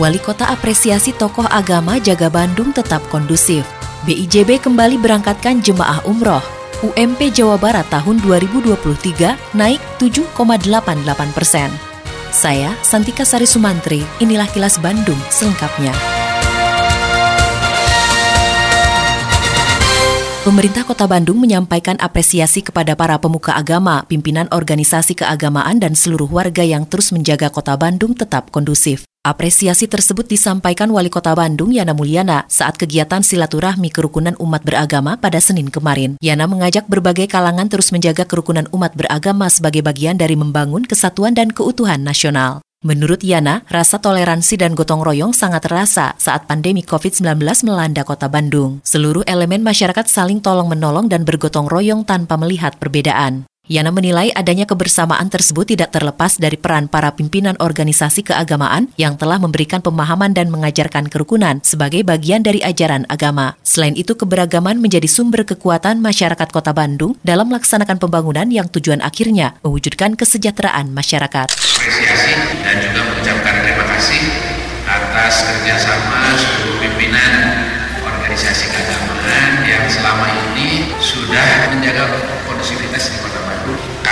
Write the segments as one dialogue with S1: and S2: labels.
S1: Wali Kota apresiasi tokoh agama jaga Bandung tetap kondusif. BIJB kembali berangkatkan jemaah umroh. UMP Jawa Barat tahun 2023 naik 7,88 persen. Saya Santika Sari Sumantri, inilah kilas Bandung selengkapnya. Pemerintah Kota Bandung menyampaikan apresiasi kepada para pemuka agama, pimpinan organisasi keagamaan, dan seluruh warga yang terus menjaga Kota Bandung tetap kondusif. Apresiasi tersebut disampaikan Wali Kota Bandung Yana Mulyana saat kegiatan silaturahmi kerukunan umat beragama pada Senin kemarin. Yana mengajak berbagai kalangan terus menjaga kerukunan umat beragama sebagai bagian dari membangun kesatuan dan keutuhan nasional. Menurut Yana, rasa toleransi dan gotong royong sangat terasa saat pandemi COVID-19 melanda kota Bandung. Seluruh elemen masyarakat saling tolong-menolong dan bergotong royong tanpa melihat perbedaan. Yana menilai adanya kebersamaan tersebut tidak terlepas dari peran para pimpinan organisasi keagamaan yang telah memberikan pemahaman dan mengajarkan kerukunan sebagai bagian dari ajaran agama. Selain itu, keberagaman menjadi sumber kekuatan masyarakat Kota Bandung dalam melaksanakan pembangunan yang tujuan akhirnya mewujudkan kesejahteraan masyarakat.
S2: Apresiasi dan juga mengucapkan terima kasih atas kerjasama seluruh pimpinan organisasi keagamaan yang selama ini sudah menjaga kondusivitas di Kota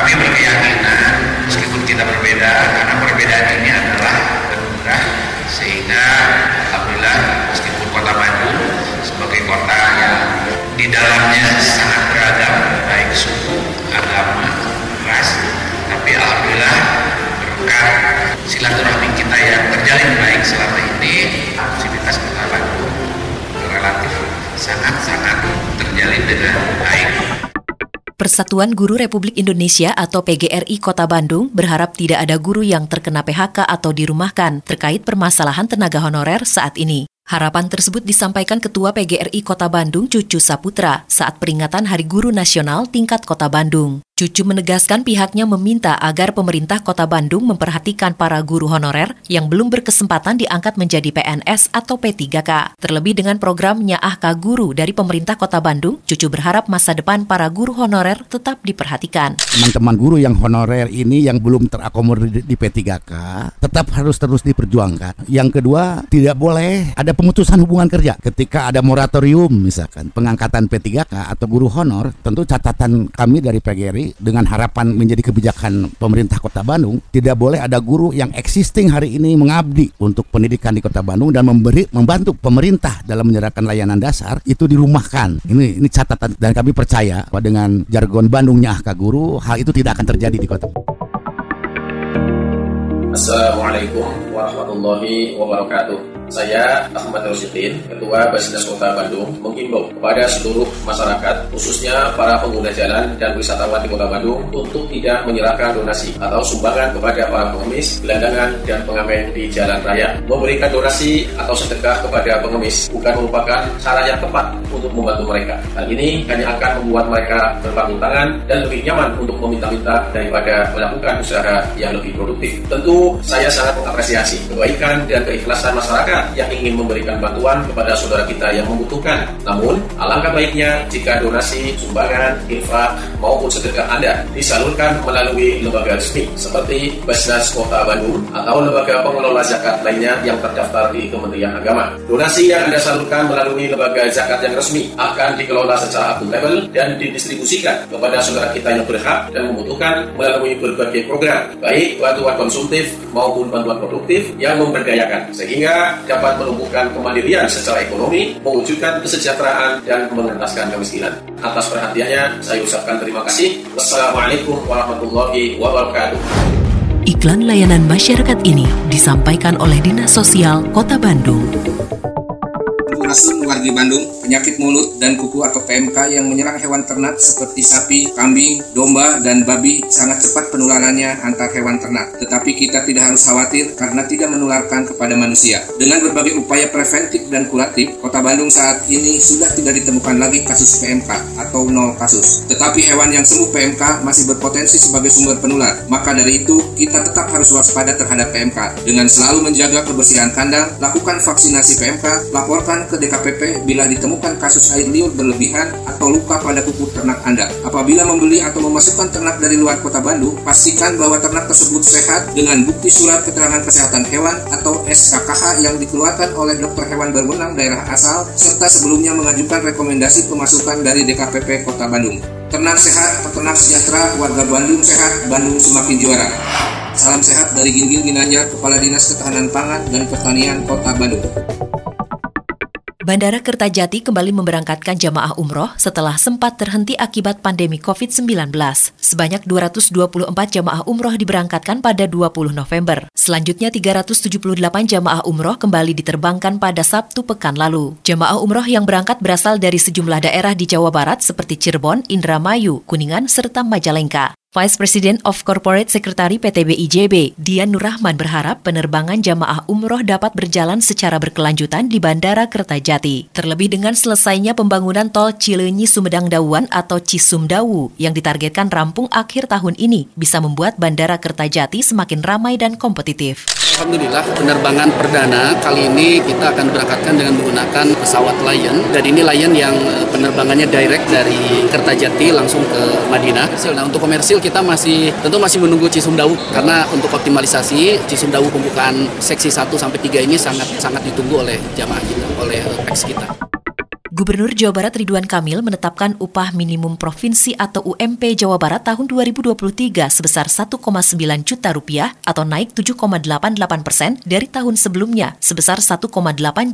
S2: kami berkeyakinan meskipun kita berbeda karena perbedaan ini adalah anugerah sehingga alhamdulillah meskipun kota Bandung sebagai kota yang di dalamnya sangat beragam baik suku, agama, ras tapi alhamdulillah berkat silaturahmi kita yang terjalin baik selama ini aktivitas kota Bandung relatif sangat-sangat terjalin dengan baik.
S1: Persatuan Guru Republik Indonesia atau PGRI Kota Bandung berharap tidak ada guru yang terkena PHK atau dirumahkan terkait permasalahan tenaga honorer saat ini. Harapan tersebut disampaikan Ketua PGRI Kota Bandung Cucu Saputra saat peringatan Hari Guru Nasional tingkat Kota Bandung. Cucu menegaskan pihaknya meminta agar pemerintah Kota Bandung memperhatikan para guru honorer yang belum berkesempatan diangkat menjadi PNS atau P3K. Terlebih dengan program Nyaahka Guru dari pemerintah Kota Bandung, Cucu berharap masa depan para guru honorer tetap diperhatikan.
S3: Teman-teman guru yang honorer ini yang belum terakomodir di P3K tetap harus terus diperjuangkan. Yang kedua, tidak boleh ada pemutusan hubungan kerja ketika ada moratorium misalkan pengangkatan P3K atau guru honor. Tentu catatan kami dari PGRI dengan harapan menjadi kebijakan pemerintah Kota Bandung tidak boleh ada guru yang existing hari ini mengabdi untuk pendidikan di Kota Bandung dan memberi membantu pemerintah dalam menyerahkan layanan dasar itu dirumahkan. Ini ini catatan dan kami percaya bahwa dengan jargon Bandungnya ah guru hal itu tidak akan terjadi di Kota.
S4: Assalamualaikum warahmatullahi wabarakatuh. Saya Ahmad Rosidin, Ketua Basnas Kota Bandung, menghimbau kepada seluruh masyarakat, khususnya para pengguna jalan dan wisatawan di Kota Bandung, untuk tidak menyerahkan donasi atau sumbangan kepada para pengemis, gelandangan, dan pengamen di jalan raya. Memberikan donasi atau sedekah kepada pengemis bukan merupakan cara yang tepat untuk membantu mereka. Hal ini hanya akan membuat mereka berpanggung tangan dan lebih nyaman untuk meminta-minta daripada melakukan usaha yang lebih produktif. Tentu saya sangat mengapresiasi kebaikan dan keikhlasan masyarakat yang ingin memberikan bantuan kepada saudara kita yang membutuhkan. Namun, alangkah baiknya jika donasi, sumbangan, infak, maupun sedekah Anda disalurkan melalui lembaga resmi seperti Basnas Kota Bandung atau lembaga pengelola zakat lainnya yang terdaftar di Kementerian Agama. Donasi yang Anda salurkan melalui lembaga zakat yang resmi akan dikelola secara akuntabel dan didistribusikan kepada saudara kita yang berhak dan membutuhkan melalui berbagai program, baik bantuan konsumtif maupun bantuan produktif yang memberdayakan, sehingga dapat menumbuhkan kemandirian secara ekonomi, mewujudkan kesejahteraan, dan mengentaskan kemiskinan. Atas perhatiannya, saya ucapkan terima kasih. Wassalamualaikum warahmatullahi wabarakatuh.
S1: Iklan layanan masyarakat ini disampaikan oleh Dinas Sosial Kota Bandung.
S5: Sampurasun wargi Bandung, penyakit mulut dan kuku atau PMK yang menyerang hewan ternak seperti sapi, kambing, domba, dan babi sangat cepat penularannya antar hewan ternak. Tetapi kita tidak harus khawatir karena tidak menularkan kepada manusia. Dengan berbagai upaya preventif dan kuratif, Kota Bandung saat ini sudah tidak ditemukan lagi kasus PMK atau nol kasus. Tetapi hewan yang sembuh PMK masih berpotensi sebagai sumber penular. Maka dari itu, kita tetap harus waspada terhadap PMK. Dengan selalu menjaga kebersihan kandang, lakukan vaksinasi PMK, laporkan ke DKPP bila ditemukan kasus air liur berlebihan atau luka pada kuku ternak Anda. Apabila membeli atau memasukkan ternak dari luar kota Bandung, pastikan bahwa ternak tersebut sehat dengan bukti surat keterangan kesehatan hewan atau SKKH yang dikeluarkan oleh dokter hewan berwenang daerah asal serta sebelumnya mengajukan rekomendasi pemasukan dari DKPP Kota Bandung. Ternak sehat, peternak sejahtera, warga Bandung sehat, Bandung semakin juara. Salam sehat dari Ginggil Ginanjar, Kepala Dinas Ketahanan Pangan dan Pertanian Kota Bandung.
S1: Bandara Kertajati kembali memberangkatkan jamaah umroh setelah sempat terhenti akibat pandemi COVID-19. Sebanyak 224 jamaah umroh diberangkatkan pada 20 November. Selanjutnya 378 jamaah umroh kembali diterbangkan pada Sabtu pekan lalu. Jamaah umroh yang berangkat berasal dari sejumlah daerah di Jawa Barat seperti Cirebon, Indramayu, Kuningan, serta Majalengka. Vice President of Corporate Secretary PTB IJB, Dian Nurrahman berharap penerbangan jamaah umroh dapat berjalan secara berkelanjutan di Bandara Kertajati. Terlebih dengan selesainya pembangunan tol Cileunyi Sumedang Dawuan atau Cisumdawu yang ditargetkan rampung akhir tahun ini bisa membuat Bandara Kertajati semakin ramai dan kompetitif.
S6: Alhamdulillah penerbangan perdana kali ini kita akan berangkatkan dengan menggunakan pesawat Lion dan ini Lion yang eh, penerbangannya direct dari Kertajati langsung ke Madinah. Nah untuk komersil kita masih tentu masih menunggu Cisumdawu karena untuk optimalisasi Cisumdawu pembukaan seksi 1 sampai 3 ini sangat sangat ditunggu oleh jamaah kita, oleh PEX kita.
S1: Gubernur Jawa Barat Ridwan Kamil menetapkan upah minimum provinsi atau UMP Jawa Barat tahun 2023 sebesar 1,9 juta rupiah atau naik 7,88 persen dari tahun sebelumnya sebesar 1,8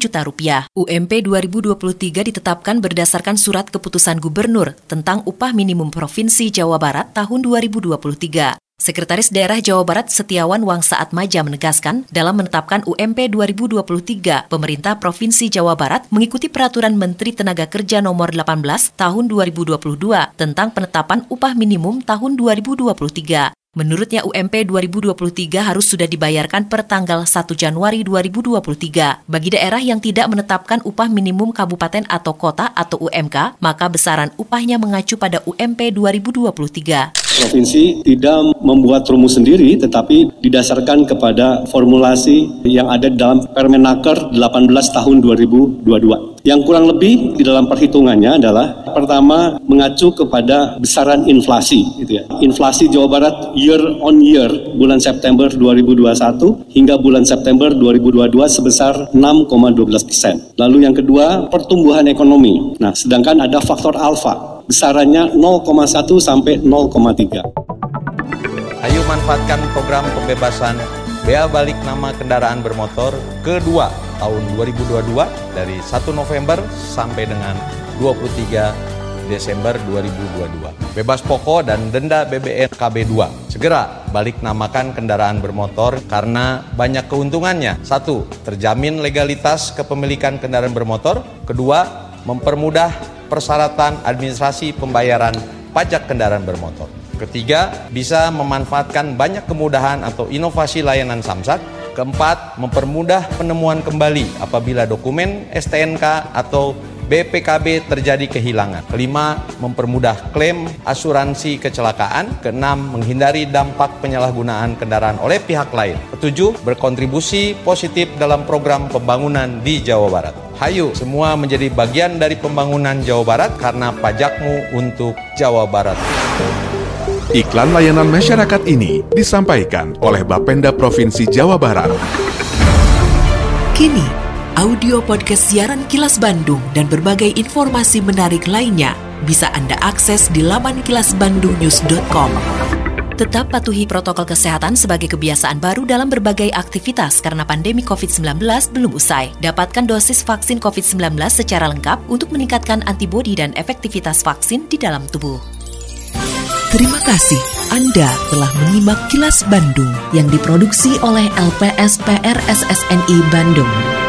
S1: juta rupiah. UMP 2023 ditetapkan berdasarkan surat keputusan gubernur tentang upah minimum provinsi Jawa Barat tahun 2023. Sekretaris Daerah Jawa Barat Setiawan Wangsaat Maja menegaskan, dalam menetapkan UMP 2023, pemerintah Provinsi Jawa Barat mengikuti peraturan Menteri Tenaga Kerja nomor 18 tahun 2022 tentang penetapan upah minimum tahun 2023. Menurutnya UMP 2023 harus sudah dibayarkan per tanggal 1 Januari 2023. Bagi daerah yang tidak menetapkan upah minimum kabupaten atau kota atau UMK, maka besaran upahnya mengacu pada UMP 2023.
S7: Provinsi tidak membuat rumus sendiri tetapi didasarkan kepada formulasi yang ada dalam Permenaker 18 tahun 2022. Yang kurang lebih di dalam perhitungannya adalah pertama mengacu kepada besaran inflasi gitu ya. Inflasi Jawa Barat year on year bulan September 2021 hingga bulan September 2022 sebesar 6,12 persen. Lalu yang kedua pertumbuhan ekonomi. Nah, sedangkan ada faktor alfa besarannya 0,1 sampai 0,3.
S8: Ayo manfaatkan program pembebasan bea balik nama kendaraan bermotor kedua tahun 2022 dari 1 November sampai dengan 23 Desember 2022. Bebas pokok dan denda BBM KB2. Segera balik namakan kendaraan bermotor karena banyak keuntungannya. Satu, terjamin legalitas kepemilikan kendaraan bermotor. Kedua, mempermudah persyaratan administrasi pembayaran pajak kendaraan bermotor. Ketiga, bisa memanfaatkan banyak kemudahan atau inovasi layanan Samsat Keempat, mempermudah penemuan kembali apabila dokumen STNK atau BPKB terjadi kehilangan. Kelima, mempermudah klaim asuransi kecelakaan. Keenam, menghindari dampak penyalahgunaan kendaraan oleh pihak lain. Ketujuh, berkontribusi positif dalam program pembangunan di Jawa Barat. Hayu, semua menjadi bagian dari pembangunan Jawa Barat karena pajakmu untuk Jawa Barat.
S9: Iklan layanan masyarakat ini disampaikan oleh Bapenda Provinsi Jawa Barat.
S10: Kini, audio podcast siaran Kilas Bandung dan berbagai informasi menarik lainnya bisa Anda akses di laman kilasbandungnews.com. Tetap patuhi protokol kesehatan sebagai kebiasaan baru dalam berbagai aktivitas karena pandemi COVID-19 belum usai. Dapatkan dosis vaksin COVID-19 secara lengkap untuk meningkatkan antibodi dan efektivitas vaksin di dalam tubuh. Terima kasih Anda telah menyimak kilas Bandung yang diproduksi oleh LPSPR SSNI Bandung.